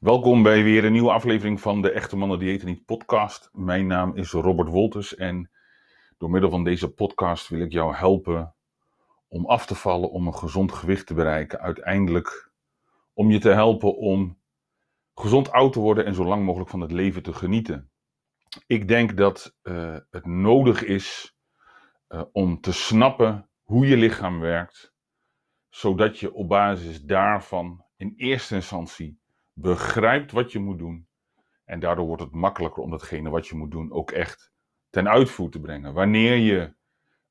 Welkom bij weer een nieuwe aflevering van de Echte Mannen Diëten Niet podcast. Mijn naam is Robert Wolters en door middel van deze podcast wil ik jou helpen om af te vallen, om een gezond gewicht te bereiken. Uiteindelijk om je te helpen om gezond oud te worden en zo lang mogelijk van het leven te genieten. Ik denk dat uh, het nodig is uh, om te snappen hoe je lichaam werkt, zodat je op basis daarvan in eerste instantie begrijpt wat je moet doen. En daardoor wordt het makkelijker om datgene wat je moet doen ook echt ten uitvoer te brengen. Wanneer je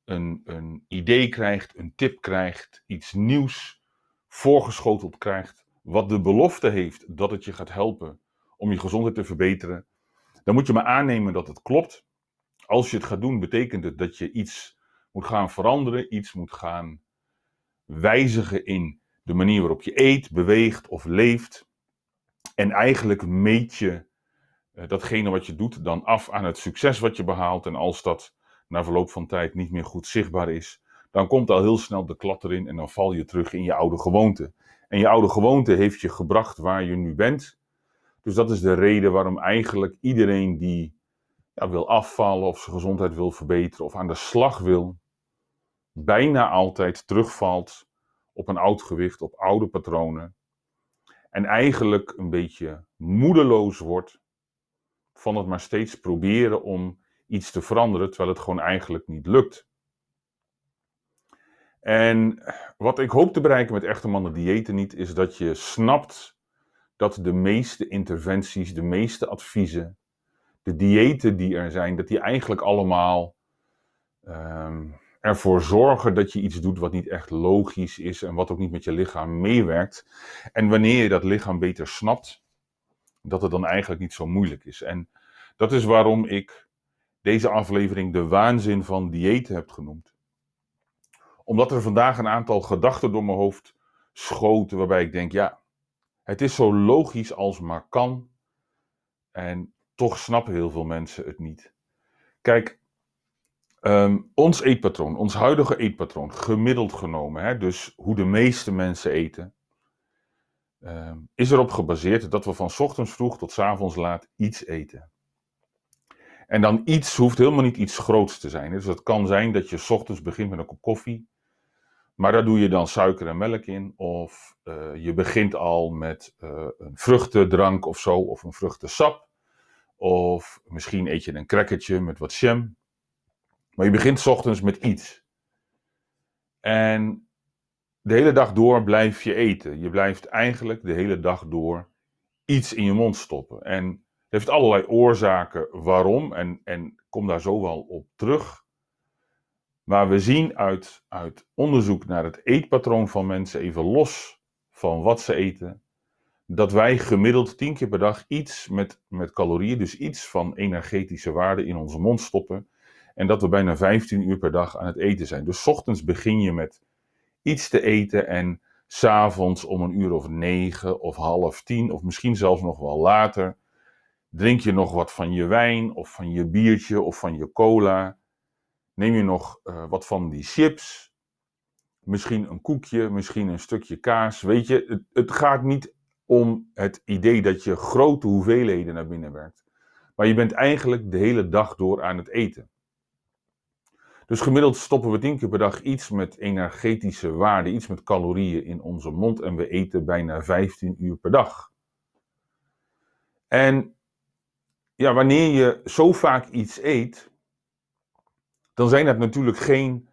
een, een idee krijgt, een tip krijgt, iets nieuws voorgeschoteld krijgt, wat de belofte heeft dat het je gaat helpen om je gezondheid te verbeteren, dan moet je maar aannemen dat het klopt. Als je het gaat doen, betekent het dat je iets moet gaan veranderen, iets moet gaan wijzigen in de manier waarop je eet, beweegt of leeft. En eigenlijk meet je uh, datgene wat je doet dan af aan het succes wat je behaalt. En als dat na verloop van tijd niet meer goed zichtbaar is, dan komt al heel snel de klad erin en dan val je terug in je oude gewoonte. En je oude gewoonte heeft je gebracht waar je nu bent. Dus dat is de reden waarom eigenlijk iedereen die ja, wil afvallen of zijn gezondheid wil verbeteren of aan de slag wil, bijna altijd terugvalt op een oud gewicht, op oude patronen. En eigenlijk een beetje moedeloos wordt van het maar steeds proberen om iets te veranderen, terwijl het gewoon eigenlijk niet lukt. En wat ik hoop te bereiken met Echte Mannen Diëten niet, is dat je snapt dat de meeste interventies, de meeste adviezen, de diëten die er zijn, dat die eigenlijk allemaal um, ervoor zorgen dat je iets doet wat niet echt logisch is en wat ook niet met je lichaam meewerkt. En wanneer je dat lichaam beter snapt, dat het dan eigenlijk niet zo moeilijk is. En dat is waarom ik deze aflevering de waanzin van diëten heb genoemd. Omdat er vandaag een aantal gedachten door mijn hoofd schoten waarbij ik denk, ja, het is zo logisch als maar kan. En toch snappen heel veel mensen het niet. Kijk, um, ons eetpatroon, ons huidige eetpatroon, gemiddeld genomen, hè, dus hoe de meeste mensen eten, um, is erop gebaseerd dat we van ochtends vroeg tot avonds laat iets eten. En dan iets hoeft helemaal niet iets groots te zijn. Dus het kan zijn dat je ochtends begint met een kop koffie. Maar daar doe je dan suiker en melk in. Of uh, je begint al met uh, een vruchtendrank of zo. Of een vruchtensap. Of misschien eet je een crackertje met wat jam. Maar je begint ochtends met iets. En de hele dag door blijf je eten. Je blijft eigenlijk de hele dag door iets in je mond stoppen. En het heeft allerlei oorzaken waarom. En, en kom daar zo wel op terug. Maar we zien uit, uit onderzoek naar het eetpatroon van mensen, even los van wat ze eten, dat wij gemiddeld 10 keer per dag iets met, met calorieën, dus iets van energetische waarde in onze mond stoppen. En dat we bijna 15 uur per dag aan het eten zijn. Dus ochtends begin je met iets te eten en s'avonds om een uur of negen of half tien of misschien zelfs nog wel later drink je nog wat van je wijn of van je biertje of van je cola. Neem je nog uh, wat van die chips, misschien een koekje, misschien een stukje kaas. Weet je, het, het gaat niet om het idee dat je grote hoeveelheden naar binnen werkt. Maar je bent eigenlijk de hele dag door aan het eten. Dus gemiddeld stoppen we tien keer per dag iets met energetische waarde, iets met calorieën in onze mond en we eten bijna 15 uur per dag. En ja, wanneer je zo vaak iets eet, dan zijn dat natuurlijk geen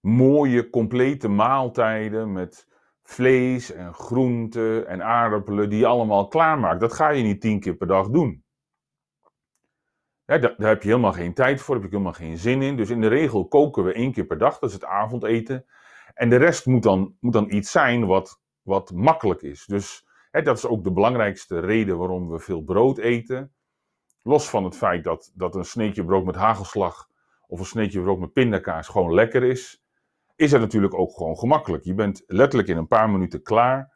mooie, complete maaltijden met vlees en groenten en aardappelen die je allemaal klaarmaakt. Dat ga je niet tien keer per dag doen. Ja, daar, heb je helemaal geen tijd voor, heb je helemaal geen zin in. Dus in de regel koken we één keer per dag, dat is het avondeten. En de rest moet dan, moet dan iets zijn wat, wat makkelijk is. Dus hè, dat is ook de belangrijkste reden waarom we veel brood eten. Los van het feit dat, dat een sneetje brood met hagelslag of een sneetje brood met pindakaas gewoon lekker is, is het natuurlijk ook gewoon gemakkelijk. Je bent letterlijk in een paar minuten klaar.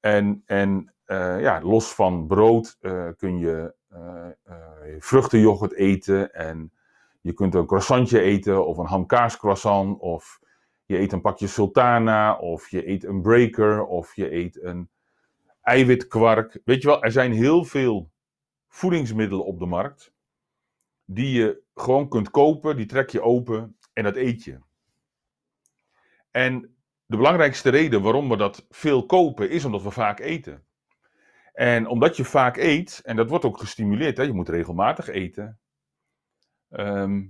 En, en uh, ja, los van brood uh, kun je vruchtenyoghurt eten en je kunt een croissantje eten of een hamkaascroissant of je eet een pakje sultana of je eet een breaker of je eet een eiwitkwark. Weet je wel, er zijn heel veel voedingsmiddelen op de markt die je gewoon kunt kopen, die trek je open en dat eet je. En de belangrijkste reden waarom we dat veel kopen is omdat we vaak eten. En omdat je vaak eet, en dat wordt ook gestimuleerd, hè, je moet regelmatig eten, ehm,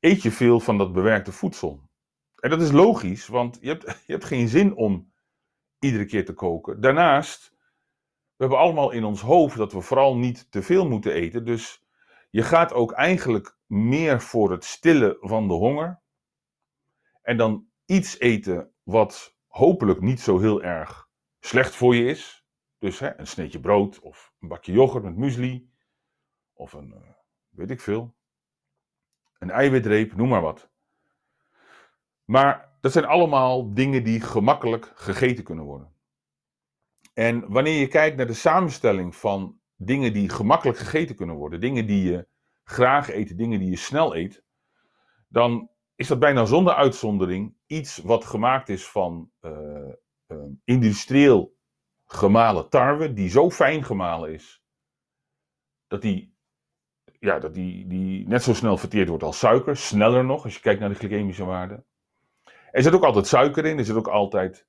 eet je veel van dat bewerkte voedsel. En dat is logisch, want je hebt, je hebt geen zin om iedere keer te koken. Daarnaast, we hebben allemaal in ons hoofd dat we vooral niet te veel moeten eten. Dus je gaat ook eigenlijk meer voor het stillen van de honger. En dan iets eten wat hopelijk niet zo heel erg slecht voor je is. Dus hè, een sneetje brood of een bakje yoghurt met muesli. Of een, uh, weet ik veel. Een eiwitreep, noem maar wat. Maar dat zijn allemaal dingen die gemakkelijk gegeten kunnen worden. En wanneer je kijkt naar de samenstelling van dingen die gemakkelijk gegeten kunnen worden, dingen die je graag eet, dingen die je snel eet, dan is dat bijna zonder uitzondering iets wat gemaakt is van uh, industrieel gemalen tarwe, die zo fijn gemalen is, dat die, ja, dat die, die net zo snel verteerd wordt als suiker, sneller nog, als je kijkt naar de glycemische waarde. Er zit ook altijd suiker in, er zit ook altijd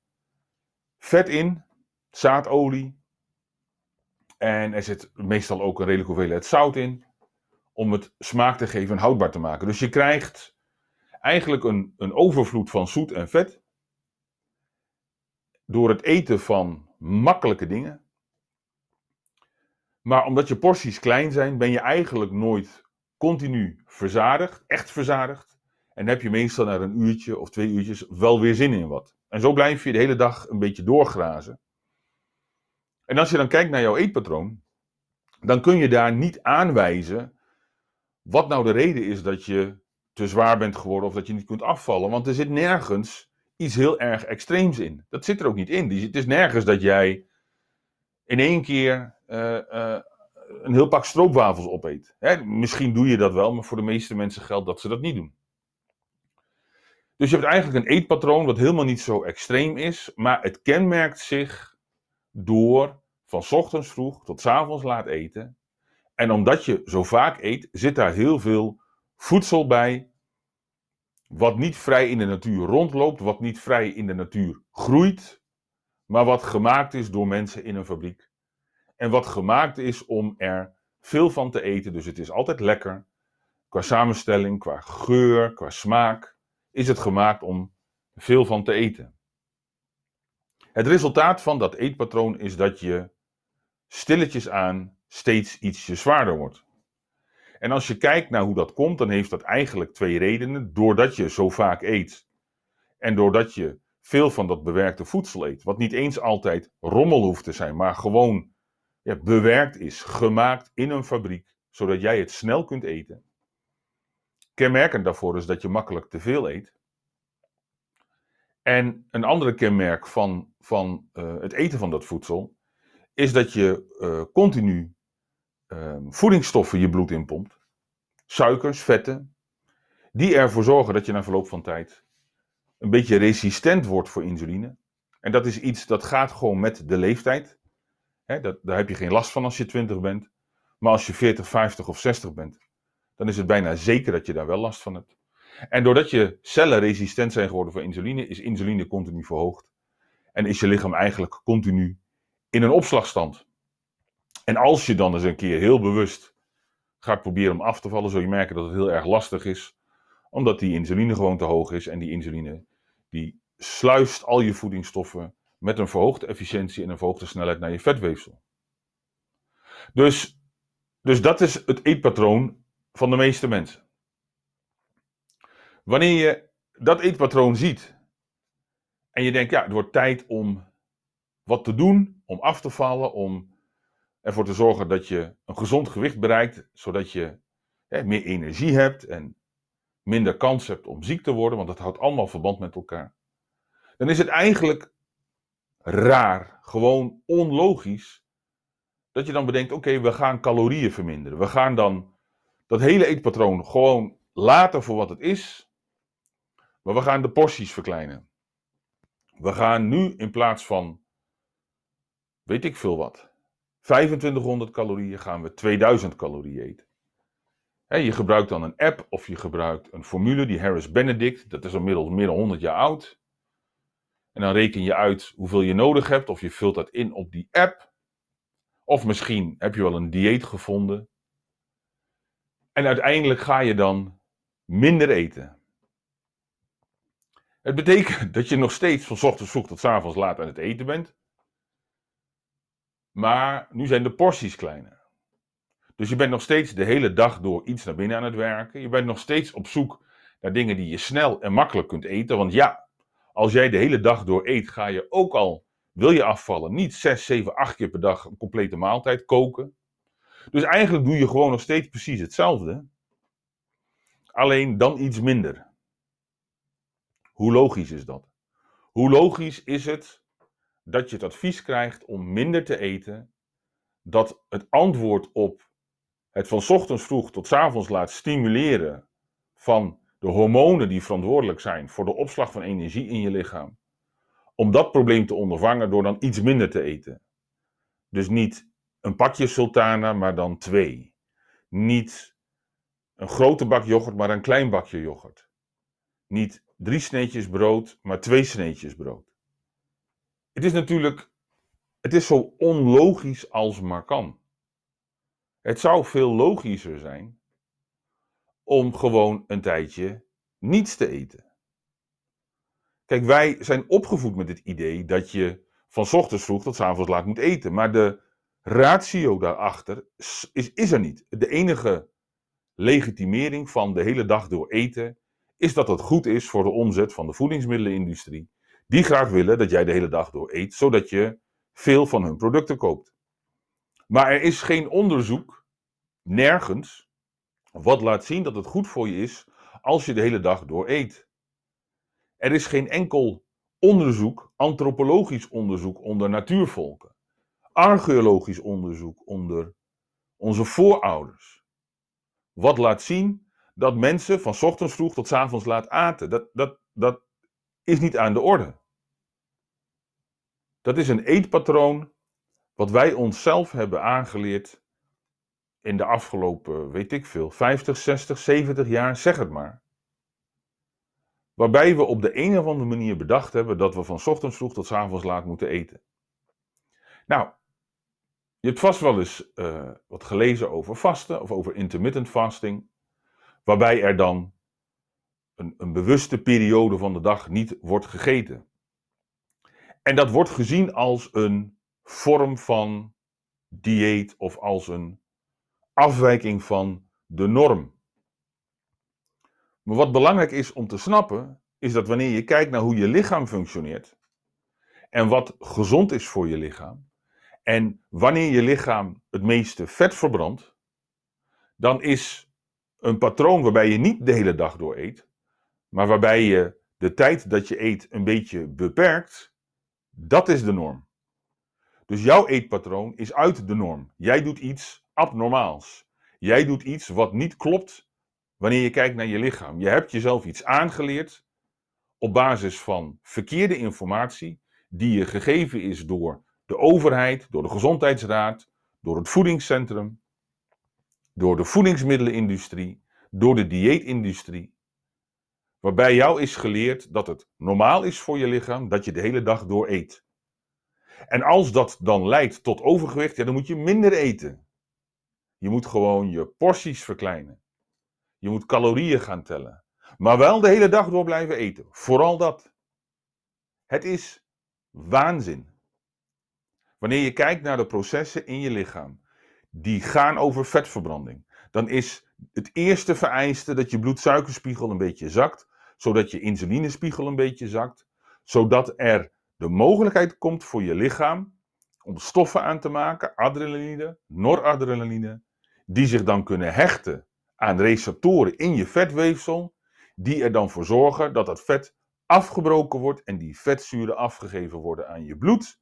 vet in, zaadolie. En er zit meestal ook een redelijke hoeveelheid zout in, om het smaak te geven en houdbaar te maken. Dus je krijgt eigenlijk een, een overvloed van zoet en vet. Door het eten van makkelijke dingen. Maar omdat je porties klein zijn, ben je eigenlijk nooit continu verzadigd, echt verzadigd. En heb je meestal na een uurtje of twee uurtjes wel weer zin in wat. En zo blijf je de hele dag een beetje doorgrazen. En als je dan kijkt naar jouw eetpatroon, dan kun je daar niet aanwijzen wat nou de reden is dat je te zwaar bent geworden of dat je niet kunt afvallen. Want er zit nergens iets heel erg extreems in. Dat zit er ook niet in. Het is nergens dat jij in één keer uh, uh, een heel pak stroopwafels opeet. Hè, misschien doe je dat wel, maar voor de meeste mensen geldt dat ze dat niet doen. Dus je hebt eigenlijk een eetpatroon wat helemaal niet zo extreem is, maar het kenmerkt zich door van ochtends vroeg tot avonds laat eten. En omdat je zo vaak eet, zit daar heel veel voedsel bij, wat niet vrij in de natuur rondloopt, wat niet vrij in de natuur groeit, maar wat gemaakt is door mensen in een fabriek. En wat gemaakt is om er veel van te eten. Dus het is altijd lekker. Qua samenstelling, qua geur, qua smaak is het gemaakt om veel van te eten. Het resultaat van dat eetpatroon is dat je stilletjes aan steeds ietsje zwaarder wordt. En als je kijkt naar hoe dat komt, dan heeft dat eigenlijk twee redenen. Doordat je zo vaak eet en doordat je veel van dat bewerkte voedsel eet, wat niet eens altijd rommel hoeft te zijn, maar gewoon bewerkt is, gemaakt in een fabriek, zodat jij het snel kunt eten. Kenmerkend daarvoor is dat je makkelijk te veel eet. En een andere kenmerk van, van uh, het eten van dat voedsel is dat je uh, continu uh, voedingsstoffen je bloed inpompt, suikers, vetten, die ervoor zorgen dat je na verloop van tijd een beetje resistent wordt voor insuline. En dat is iets dat gaat gewoon met de leeftijd. Dat, daar heb je geen last van als je 20 bent. Maar als je 40, 50 of 60 bent, dan is het bijna zeker dat je daar wel last van hebt. En doordat je cellen resistent zijn geworden voor insuline, is insuline continu verhoogd. En is je lichaam eigenlijk continu in een opslagstand. En als je dan eens een keer heel bewust gaat proberen om af te vallen, zul je merken dat het heel erg lastig is. Omdat die insuline gewoon te hoog is. En die insuline die sluist al je voedingsstoffen met een verhoogde efficiëntie en een verhoogde snelheid naar je vetweefsel. Dus, dus dat is het eetpatroon van de meeste mensen. Wanneer je dat eetpatroon ziet en je denkt, ja, het wordt tijd om wat te doen, om af te vallen, om ervoor te zorgen dat je een gezond gewicht bereikt, zodat je hè, meer energie hebt en minder kans hebt om ziek te worden, want dat houdt allemaal verband met elkaar. Dan is het eigenlijk raar, gewoon onlogisch, dat je dan bedenkt: oké, we gaan calorieën verminderen. We gaan dan dat hele eetpatroon gewoon laten voor wat het is, maar we gaan de porties verkleinen. We gaan nu in plaats van weet ik veel wat, 2500 calorieën, gaan we 2000 calorieën eten. je gebruikt dan een app of je gebruikt een formule, die Harris Benedict, dat is inmiddels meer dan 100 jaar oud. En dan reken je uit hoeveel je nodig hebt, of je vult dat in op die app. Of misschien heb je wel een dieet gevonden. En uiteindelijk ga je dan minder eten. Het betekent dat je nog steeds van ochtends vroeg tot avonds laat aan het eten bent. Maar nu zijn de porties kleiner. Dus je bent nog steeds de hele dag door iets naar binnen aan het werken. Je bent nog steeds op zoek naar dingen die je snel en makkelijk kunt eten. Want ja, als jij de hele dag door eet, ga je ook al, wil je afvallen, niet 6, 7, 8 keer per dag een complete maaltijd koken. Dus eigenlijk doe je gewoon nog steeds precies hetzelfde. Alleen dan iets minder. Hoe logisch is dat? Hoe logisch is het dat je het advies krijgt om minder te eten, dat het antwoord op het van ochtends vroeg tot avonds laat stimuleren van de hormonen die verantwoordelijk zijn voor de opslag van energie in je lichaam, om dat probleem te ondervangen door dan iets minder te eten. Dus niet een pakje sultana, maar dan twee. Niet een grote bak yoghurt, maar een klein bakje yoghurt. Niet drie sneetjes brood, maar twee sneetjes brood. Het is natuurlijk, het is zo onlogisch als maar kan. Het zou veel logischer zijn om gewoon een tijdje niets te eten. Kijk, wij zijn opgevoed met het idee dat je van ochtends vroeg tot avonds laat moet eten. Maar de ratio daarachter is, is er niet. De enige legitimering van de hele dag door eten is dat het goed is voor de omzet van de voedingsmiddelenindustrie. Die graag willen dat jij de hele dag door eet, zodat je veel van hun producten koopt. Maar er is geen onderzoek, nergens, wat laat zien dat het goed voor je is als je de hele dag door eet. Er is geen enkel onderzoek, antropologisch onderzoek onder natuurvolken, archeologisch onderzoek onder onze voorouders. Wat laat zien dat mensen van ochtends vroeg tot avonds laat aten. Dat, dat, dat is niet aan de orde. Dat is een eetpatroon wat wij onszelf hebben aangeleerd in de afgelopen, weet ik veel, 50, 60, 70 jaar, zeg het maar. Waarbij we op de een of andere manier bedacht hebben dat we van ochtends vroeg tot avonds laat moeten eten. Nou, je hebt vast wel eens uh, wat gelezen over vasten of over intermittent fasting. Waarbij er dan een, een bewuste periode van de dag niet wordt gegeten. En dat wordt gezien als een vorm van dieet of als een afwijking van de norm. Maar wat belangrijk is om te snappen, is dat wanneer je kijkt naar hoe je lichaam functioneert en wat gezond is voor je lichaam, en wanneer je lichaam het meeste vet verbrandt, dan is een patroon waarbij je niet de hele dag door eet, maar waarbij je de tijd dat je eet een beetje beperkt, dat is de norm. Dus jouw eetpatroon is uit de norm. Jij doet iets abnormaals. Jij doet iets wat niet klopt wanneer je kijkt naar je lichaam. Je hebt jezelf iets aangeleerd op basis van verkeerde informatie die je gegeven is door de overheid, door de gezondheidsraad, door het voedingscentrum, door de voedingsmiddelenindustrie, door de dieetindustrie. Waarbij jou is geleerd dat het normaal is voor je lichaam dat je de hele dag door eet. En als dat dan leidt tot overgewicht, dan moet je minder eten. Je moet gewoon je porties verkleinen. Je moet calorieën gaan tellen. Maar wel de hele dag door blijven eten. Vooral dat. Het is waanzin. Wanneer je kijkt naar de processen in je lichaam, die gaan over vetverbranding, dan is het eerste vereiste dat je bloedsuikerspiegel een beetje zakt, zodat je insulinespiegel een beetje zakt, zodat er de mogelijkheid komt voor je lichaam om stoffen aan te maken, adrenaline, noradrenaline, die zich dan kunnen hechten aan receptoren in je vetweefsel, die er dan voor zorgen dat dat vet afgebroken wordt en die vetzuren afgegeven worden aan je bloed,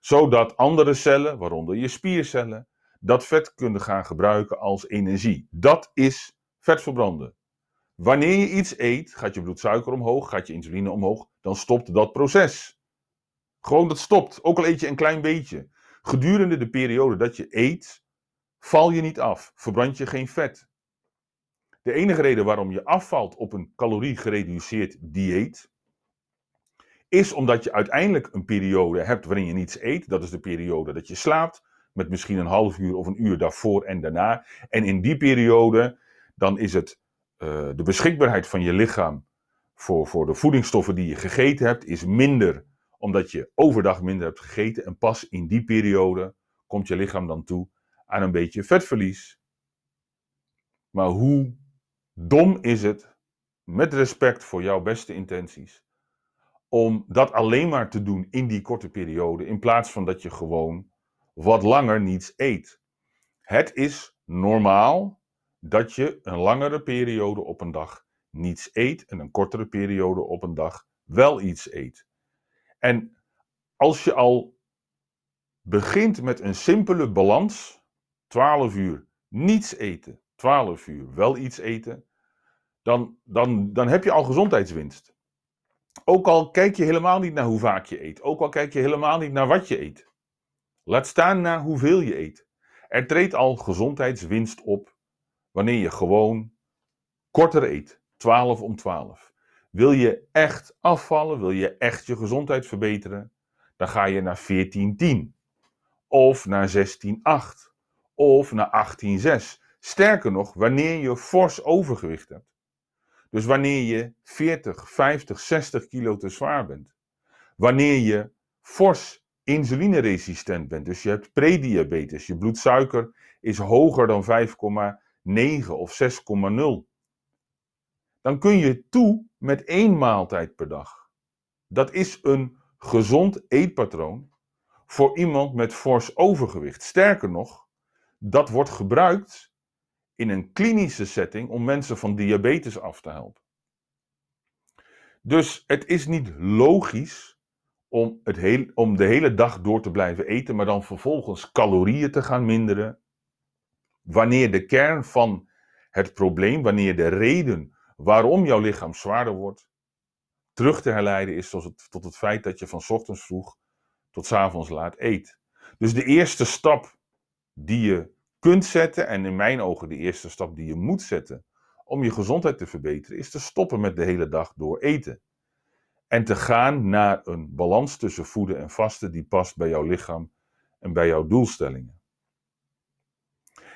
zodat andere cellen, waaronder je spiercellen, dat vet kunnen gaan gebruiken als energie. Dat is vet verbranden. Wanneer je iets eet, gaat je bloedsuiker omhoog, gaat je insuline omhoog, dan stopt dat proces. Gewoon dat stopt, ook al eet je een klein beetje. Gedurende de periode dat je eet, val je niet af, verbrand je geen vet. De enige reden waarom je afvalt op een calorie-gereduceerd dieet, is omdat je uiteindelijk een periode hebt waarin je niets eet. Dat is de periode dat je slaapt, met misschien een half uur of een uur daarvoor en daarna. En in die periode, dan is het uh, de beschikbaarheid van je lichaam voor, voor de voedingsstoffen die je gegeten hebt, is minder omdat je overdag minder hebt gegeten. En pas in die periode komt je lichaam dan toe aan een beetje vetverlies. Maar hoe dom is het, met respect voor jouw beste intenties, om dat alleen maar te doen in die korte periode, in plaats van dat je gewoon wat langer niets eet. Het is normaal dat je een langere periode op een dag niets eet en een kortere periode op een dag wel iets eet. En als je al begint met een simpele balans, 12 uur niets eten, 12 uur wel iets eten, dan, dan, dan heb je al gezondheidswinst. Ook al kijk je helemaal niet naar hoe vaak je eet, ook al kijk je helemaal niet naar wat je eet. Laat staan naar hoeveel je eet. Er treedt al gezondheidswinst op wanneer je gewoon korter eet, 12 om 12. Wil je echt afvallen, wil je echt je gezondheid verbeteren, dan ga je naar 14-10 of naar 16-8 of naar 18-6. Sterker nog, wanneer je fors overgewicht hebt. Dus wanneer je 40, 50, 60 kilo te zwaar bent. Wanneer je fors insulineresistent bent. Dus je hebt prediabetes. Je bloedsuiker is hoger dan 5,9 of 6,0 dan kun je toe met één maaltijd per dag. Dat is een gezond eetpatroon voor iemand met fors overgewicht. Sterker nog, dat wordt gebruikt in een klinische setting om mensen van diabetes af te helpen. Dus het is niet logisch om, het heel, om de hele dag door te blijven eten, maar dan vervolgens calorieën te gaan minderen. Wanneer de kern van het probleem, wanneer de reden waarom jouw lichaam zwaarder wordt, terug te herleiden is tot het, tot het feit dat je van ochtends vroeg tot s avonds laat eet. Dus de eerste stap die je kunt zetten, en in mijn ogen de eerste stap die je moet zetten om je gezondheid te verbeteren, is te stoppen met de hele dag door eten. En te gaan naar een balans tussen voeden en vasten die past bij jouw lichaam en bij jouw doelstellingen.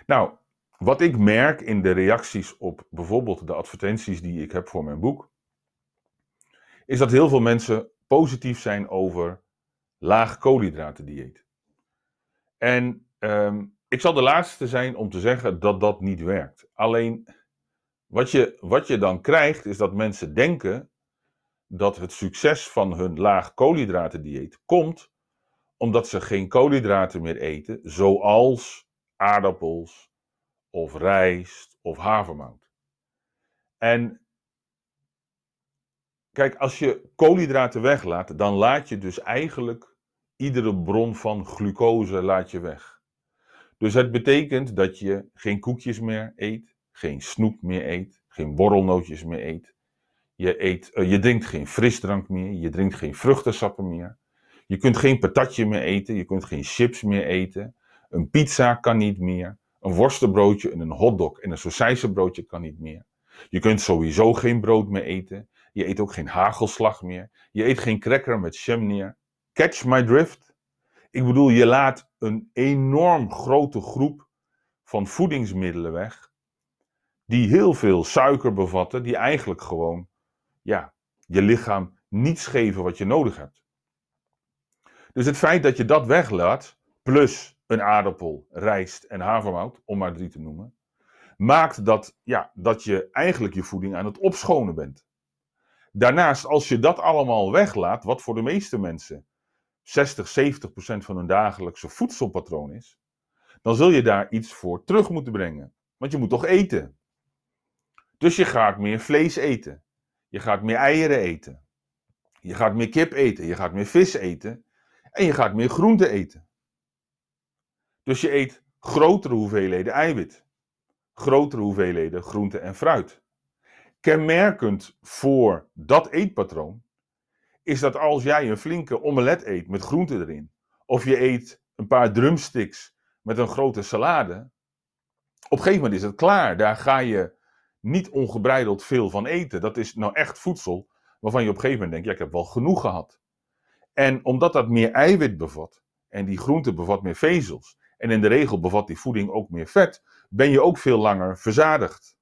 Nou, wat ik merk in de reacties op bijvoorbeeld de advertenties die ik heb voor mijn boek, is dat heel veel mensen positief zijn over laag koolhydraten dieet. En ehm, ik zal de laatste zijn om te zeggen dat dat niet werkt. Alleen wat je, wat je dan krijgt is dat mensen denken dat het succes van hun laag koolhydraten dieet komt omdat ze geen koolhydraten meer eten, zoals aardappels, of rijst of havermout. En kijk, als je koolhydraten weglaat, dan laat je dus eigenlijk iedere bron van glucose laat je weg. Dus het betekent dat je geen koekjes meer eet, geen snoep meer eet, geen borrelnootjes meer eet. Je, eet, uh, je drinkt geen frisdrank meer, je drinkt geen vruchtensappen meer. Je kunt geen patatje meer eten, je kunt geen chips meer eten. Een pizza kan niet meer. Een worstenbroodje en een hotdog en een sausijzenbroodje kan niet meer. Je kunt sowieso geen brood meer eten. Je eet ook geen hagelslag meer. Je eet geen cracker met jam neer. Catch my drift? Ik bedoel, je laat een enorm grote groep van voedingsmiddelen weg. Die heel veel suiker bevatten, die eigenlijk gewoon, ja, je lichaam niets geven wat je nodig hebt. Dus het feit dat je dat weglaat, plus een aardappel, rijst en havermout, om maar drie te noemen, maakt dat, ja, dat je eigenlijk je voeding aan het opschonen bent. Daarnaast, als je dat allemaal weglaat, wat voor de meeste mensen 60, 70 procent van hun dagelijkse voedselpatroon is, dan zul je daar iets voor terug moeten brengen. Want je moet toch eten. Dus je gaat meer vlees eten. Je gaat meer eieren eten. Je gaat meer kip eten. Je gaat meer vis eten. En je gaat meer groente eten. Dus je eet grotere hoeveelheden eiwit, grotere hoeveelheden groente en fruit. Kenmerkend voor dat eetpatroon is dat als jij een flinke omelet eet met groente erin, of je eet een paar drumsticks met een grote salade. Op een gegeven moment is het klaar. Daar ga je niet ongebreideld veel van eten. Dat is nou echt voedsel waarvan je op een gegeven moment denkt, ik heb wel genoeg gehad. En omdat dat meer eiwit bevat en die groente bevat meer vezels en in de regel bevat die voeding ook meer vet, ben je ook veel langer verzadigd.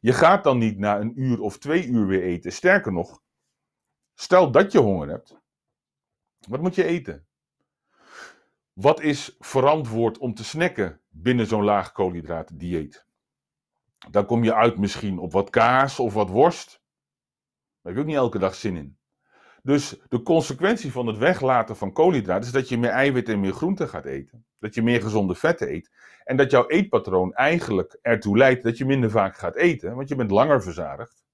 Je gaat dan niet na een uur of twee uur weer eten. Sterker nog, stel dat je honger hebt, wat moet je eten? Wat is verantwoord om te snacken binnen zo'n laag koolhydraten dieet? Dan kom je uit misschien op wat kaas of wat worst. Daar heb je ook niet elke dag zin in. Dus de consequentie van het weglaten van koolhydraten is dat je meer eiwit en meer groente gaat eten. Dat je meer gezonde vetten eet. En dat jouw eetpatroon eigenlijk ertoe leidt dat je minder vaak gaat eten, want je bent langer verzadigd.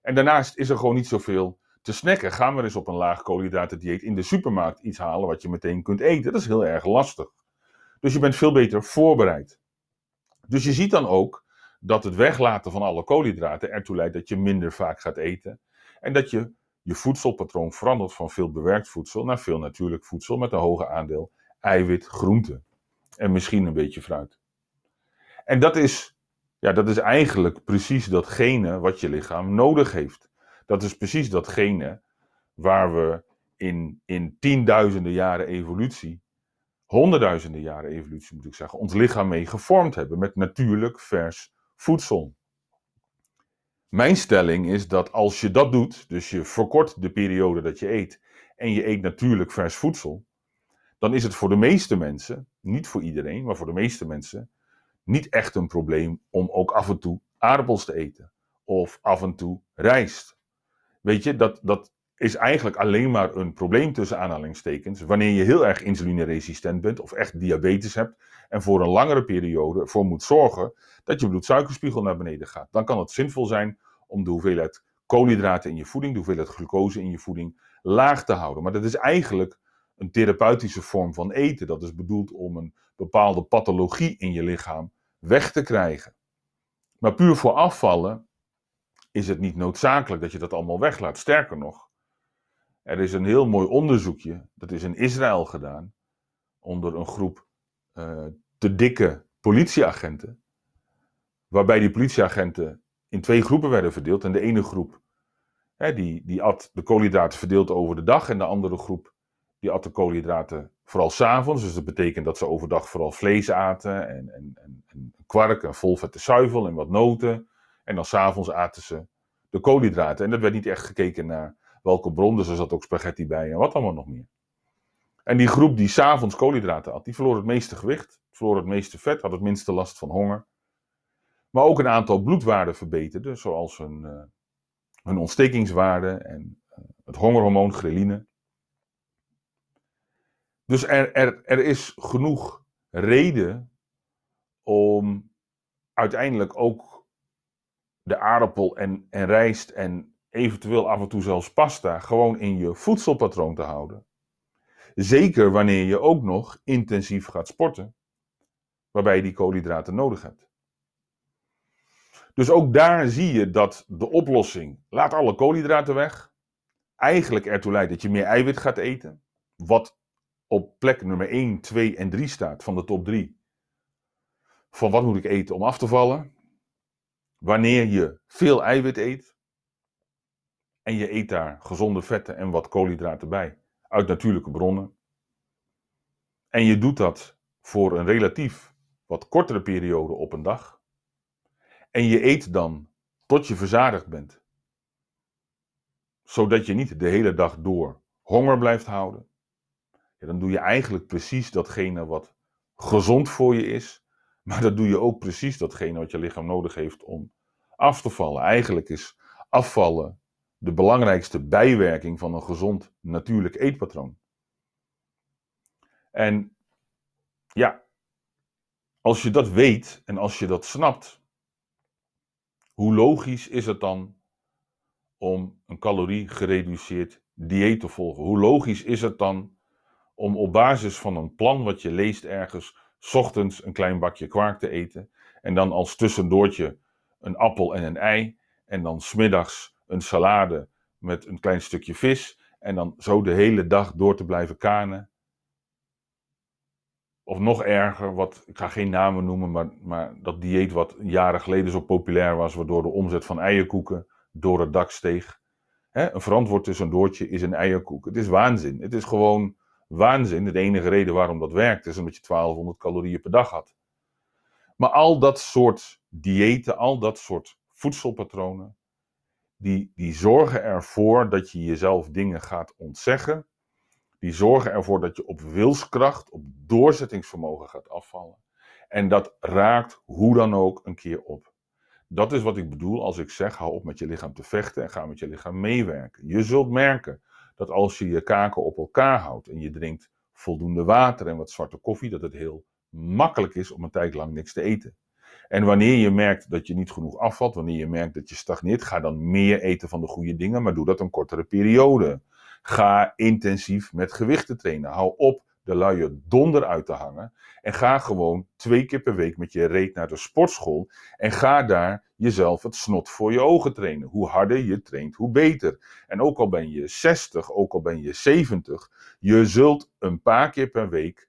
En daarnaast is er gewoon niet zoveel te snacken. Gaan we eens op een laag koolhydraten dieet in de supermarkt iets halen wat je meteen kunt eten. Dat is heel erg lastig. Dus je bent veel beter voorbereid. Dus je ziet dan ook dat het weglaten van alle koolhydraten ertoe leidt dat je minder vaak gaat eten. En dat je je voedselpatroon verandert van veel bewerkt voedsel naar veel natuurlijk voedsel met een hoger aandeel eiwit, groente en misschien een beetje fruit. En dat is, ja, dat is eigenlijk precies datgene wat je lichaam nodig heeft. Dat is precies datgene waar we in, in tienduizenden jaren evolutie, honderdduizenden jaren evolutie moet ik zeggen, ons lichaam mee gevormd hebben met natuurlijk vers voedsel. Mijn stelling is dat als je dat doet, dus je verkort de periode dat je eet en je eet natuurlijk vers voedsel, dan is het voor de meeste mensen, niet voor iedereen, maar voor de meeste mensen, niet echt een probleem om ook af en toe aardappels te eten of af en toe rijst. Weet je, dat, dat is eigenlijk alleen maar een probleem tussen aanhalingstekens wanneer je heel erg insulineresistent bent of echt diabetes hebt en voor een langere periode voor moet zorgen dat je bloedsuikerspiegel naar beneden gaat. Dan kan het zinvol zijn om de hoeveelheid koolhydraten in je voeding, de hoeveelheid glucose in je voeding laag te houden. Maar dat is eigenlijk een therapeutische vorm van eten. Dat is bedoeld om een bepaalde pathologie in je lichaam weg te krijgen. Maar puur voor afvallen is het niet noodzakelijk dat je dat allemaal weglaat. Sterker nog, er is een heel mooi onderzoekje, dat is in Israël gedaan, onder een groep uh, te dikke politieagenten. Waarbij die politieagenten in twee groepen werden verdeeld. En de ene groep, hè, die, die at de koolhydraten verdeeld over de dag. En de andere groep, die at de koolhydraten vooral s'avonds. Dus dat betekent dat ze overdag vooral vlees aten. En, en, en, en kwark en volvette zuivel en wat noten. En dan s'avonds aten ze de koolhydraten. En dat werd niet echt gekeken naar welke bron. Dus er zat ook spaghetti bij en wat allemaal nog meer. En die groep die s'avonds koolhydraten at, die verloor het meeste gewicht, verloor het meeste vet, had het minste last van honger. Maar ook een aantal bloedwaarden verbeterde, zoals hun, uh, ontstekingswaarde en uh, het hongerhormoon ghreline. Dus er, er, er is genoeg reden om uiteindelijk ook de aardappel en, en rijst en eventueel af en toe zelfs pasta gewoon in je voedselpatroon te houden. Zeker wanneer je ook nog intensief gaat sporten, waarbij je die koolhydraten nodig hebt. Dus ook daar zie je dat de oplossing, laat alle koolhydraten weg, eigenlijk ertoe leidt dat je meer eiwit gaat eten. Wat op plek nummer 1, 2 en 3 staat van de top 3. Van wat moet ik eten om af te vallen? Wanneer je veel eiwit eet en je eet daar gezonde vetten en wat koolhydraten bij uit natuurlijke bronnen. En je doet dat voor een relatief wat kortere periode op een dag. En je eet dan tot je verzadigd bent. Zodat je niet de hele dag door honger blijft houden. Dan doe je eigenlijk precies datgene wat gezond voor je is. Maar dan doe je ook precies datgene wat je lichaam nodig heeft om af te vallen. Eigenlijk is afvallen de belangrijkste bijwerking van een gezond natuurlijk eetpatroon. En ja, als je dat weet en als je dat snapt, hoe logisch is het dan om een calorie gereduceerd dieet te volgen? Hoe logisch is het dan om op basis van een plan wat je leest ergens, ochtends een klein bakje kwark te eten en dan als tussendoortje een appel en een ei en dan smiddags een salade met een klein stukje vis en dan zo de hele dag door te blijven kanen? of nog erger, wat, ik ga geen namen noemen, maar, maar dat dieet wat jaren geleden zo populair was, waardoor de omzet van eierkoeken door het dak steeg. Hè, een verantwoord tussendoortje is een eierkoek. Het is waanzin. Het is gewoon waanzin. De enige reden waarom dat werkt is omdat je 1200 calorieën per dag had. Maar al dat soort diëten, al dat soort voedselpatronen, die, die zorgen ervoor dat je jezelf dingen gaat ontzeggen. Die zorgen ervoor dat je op wilskracht, op doorzettingsvermogen gaat afvallen. En dat raakt hoe dan ook een keer op. Dat is wat ik bedoel als ik zeg: hou op met je lichaam te vechten en ga met je lichaam meewerken. Je zult merken dat als je je kaken op elkaar houdt en je drinkt voldoende water en wat zwarte koffie, dat het heel makkelijk is om een tijd lang niks te eten. En wanneer je merkt dat je niet genoeg afvalt, wanneer je merkt dat je stagneert, ga dan meer eten van de goede dingen, maar doe dat een kortere periode. Ga intensief met gewichten trainen. Hou op de luie donder uit te hangen. En ga gewoon twee keer per week met je reet naar de sportschool. En ga daar jezelf het snot voor je ogen trainen. Hoe harder je traint, hoe beter. En ook al ben je 60, ook al ben je 70, je zult een paar keer per week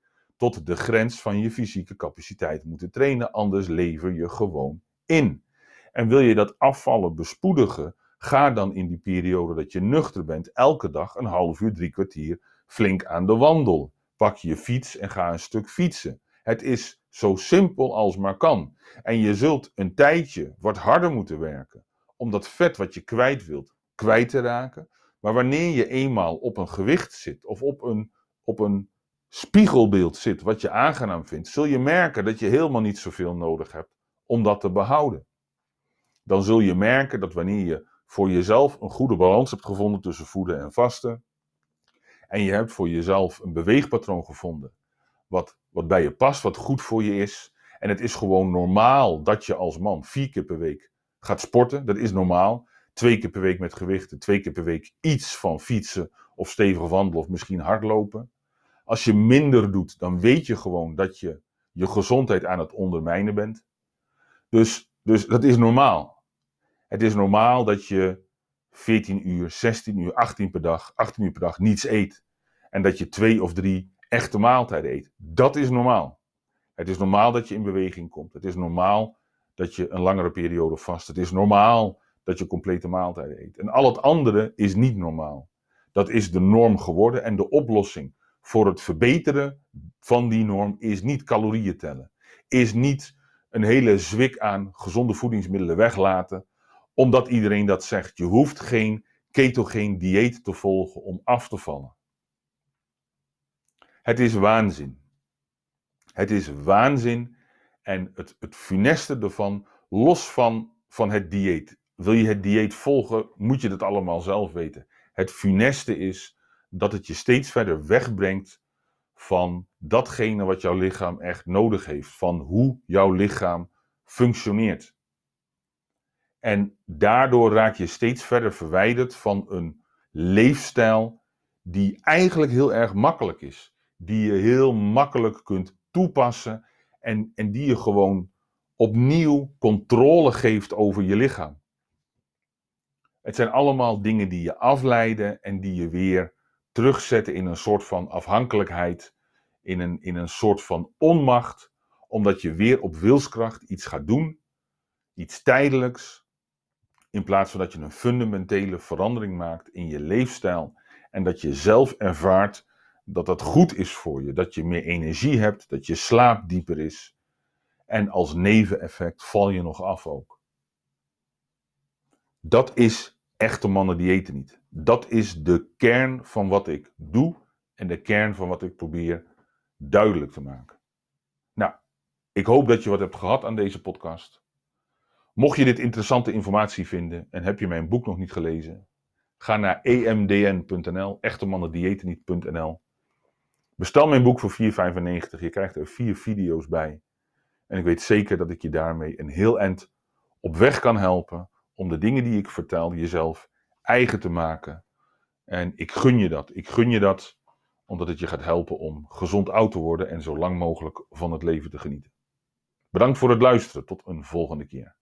tot de grens van je fysieke capaciteit moeten trainen. Anders lever je gewoon in. En wil je dat afvallen bespoedigen, ga dan in die periode dat je nuchter bent elke dag een half uur, drie kwartier flink aan de wandel. Pak je fiets en ga een stuk fietsen. Het is zo simpel als maar kan. En je zult een tijdje wat harder moeten werken om dat vet wat je kwijt wilt kwijt te raken. Maar wanneer je eenmaal op een gewicht zit of op een, op een spiegelbeeld zit wat je aangenaam vindt, zul je merken dat je helemaal niet zoveel nodig hebt om dat te behouden. Dan zul je merken dat wanneer je voor jezelf een goede balans hebt gevonden tussen voeden en vasten, en je hebt voor jezelf een beweegpatroon gevonden wat, wat bij je past, wat goed voor je is, en het is gewoon normaal dat je als man vier keer per week gaat sporten, dat is normaal. Twee keer per week met gewichten, twee keer per week iets van fietsen of stevig wandelen of misschien hardlopen. Als je minder doet, dan weet je gewoon dat je je gezondheid aan het ondermijnen bent. Dus, dus dat is normaal. Het is normaal dat je 14 uur, 16 uur, 18 per dag, 18 uur per dag niets eet. En dat je twee of drie echte maaltijden eet. Dat is normaal. Het is normaal dat je in beweging komt. Het is normaal dat je een langere periode vast. Het is normaal dat je complete maaltijden eet. En al het andere is niet normaal. Dat is de norm geworden en de oplossing voor het verbeteren van die norm is niet calorieën tellen. Is niet een hele zwik aan gezonde voedingsmiddelen weglaten, omdat iedereen dat zegt. Je hoeft geen ketogeen dieet te volgen om af te vallen. Het is waanzin. Het is waanzin en het, het funeste ervan, los van, van het dieet. Wil je het dieet volgen, moet je dat allemaal zelf weten. Het funeste is dat het je steeds verder wegbrengt van datgene wat jouw lichaam echt nodig heeft, van hoe jouw lichaam functioneert. En daardoor raak je steeds verder verwijderd van een leefstijl die eigenlijk heel erg makkelijk is, die je heel makkelijk kunt toepassen en, en die je gewoon opnieuw controle geeft over je lichaam. Het zijn allemaal dingen die je afleiden en die je weer terugzetten in een soort van afhankelijkheid, in een, in een soort van onmacht, omdat je weer op wilskracht iets gaat doen, iets tijdelijks, in plaats van dat je een fundamentele verandering maakt in je leefstijl en dat je zelf ervaart dat dat goed is voor je, dat je meer energie hebt, dat je slaap dieper is en als neveneffect val je nog af ook. Dat is echte mannen diëten niet. Dat is de kern van wat ik doe en de kern van wat ik probeer duidelijk te maken. Nou, ik hoop dat je wat hebt gehad aan deze podcast. Mocht je dit interessante informatie vinden en heb je mijn boek nog niet gelezen, ga naar emdn.nl, echtemannendiëtenniet.nl. Bestel mijn boek voor 4,95. Je krijgt er vier video's bij. En ik weet zeker dat ik je daarmee een heel eind op weg kan helpen om de dingen die ik vertel jezelf eigen te maken. En ik gun je dat. Ik gun je dat omdat het je gaat helpen om gezond oud te worden en zo lang mogelijk van het leven te genieten. Bedankt voor het luisteren. Tot een volgende keer.